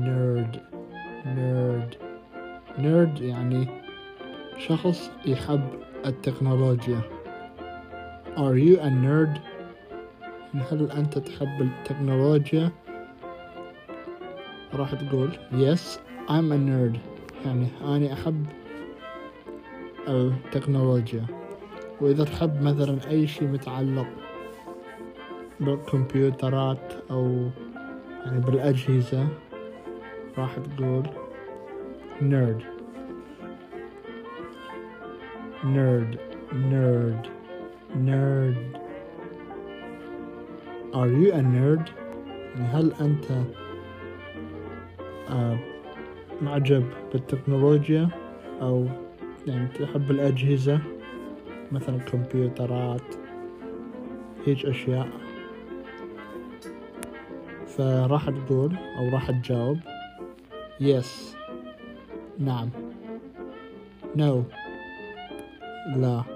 nerd nerd nerd يعني شخص يحب التكنولوجيا Are you a nerd? هل أنت تحب التكنولوجيا؟ راح تقول Yes, I'm a nerd يعني أنا أحب التكنولوجيا وإذا تحب مثلا أي شيء متعلق بالكمبيوترات أو يعني بالأجهزة راح تقول nerd nerd nerd nerd are you a nerd? يعني هل أنت آه معجب بالتكنولوجيا؟ أو يعني تحب الأجهزة؟ مثلا كمبيوترات هيج أشياء. فراح تقول أو راح تجاوب. Yes. Nam. No. La.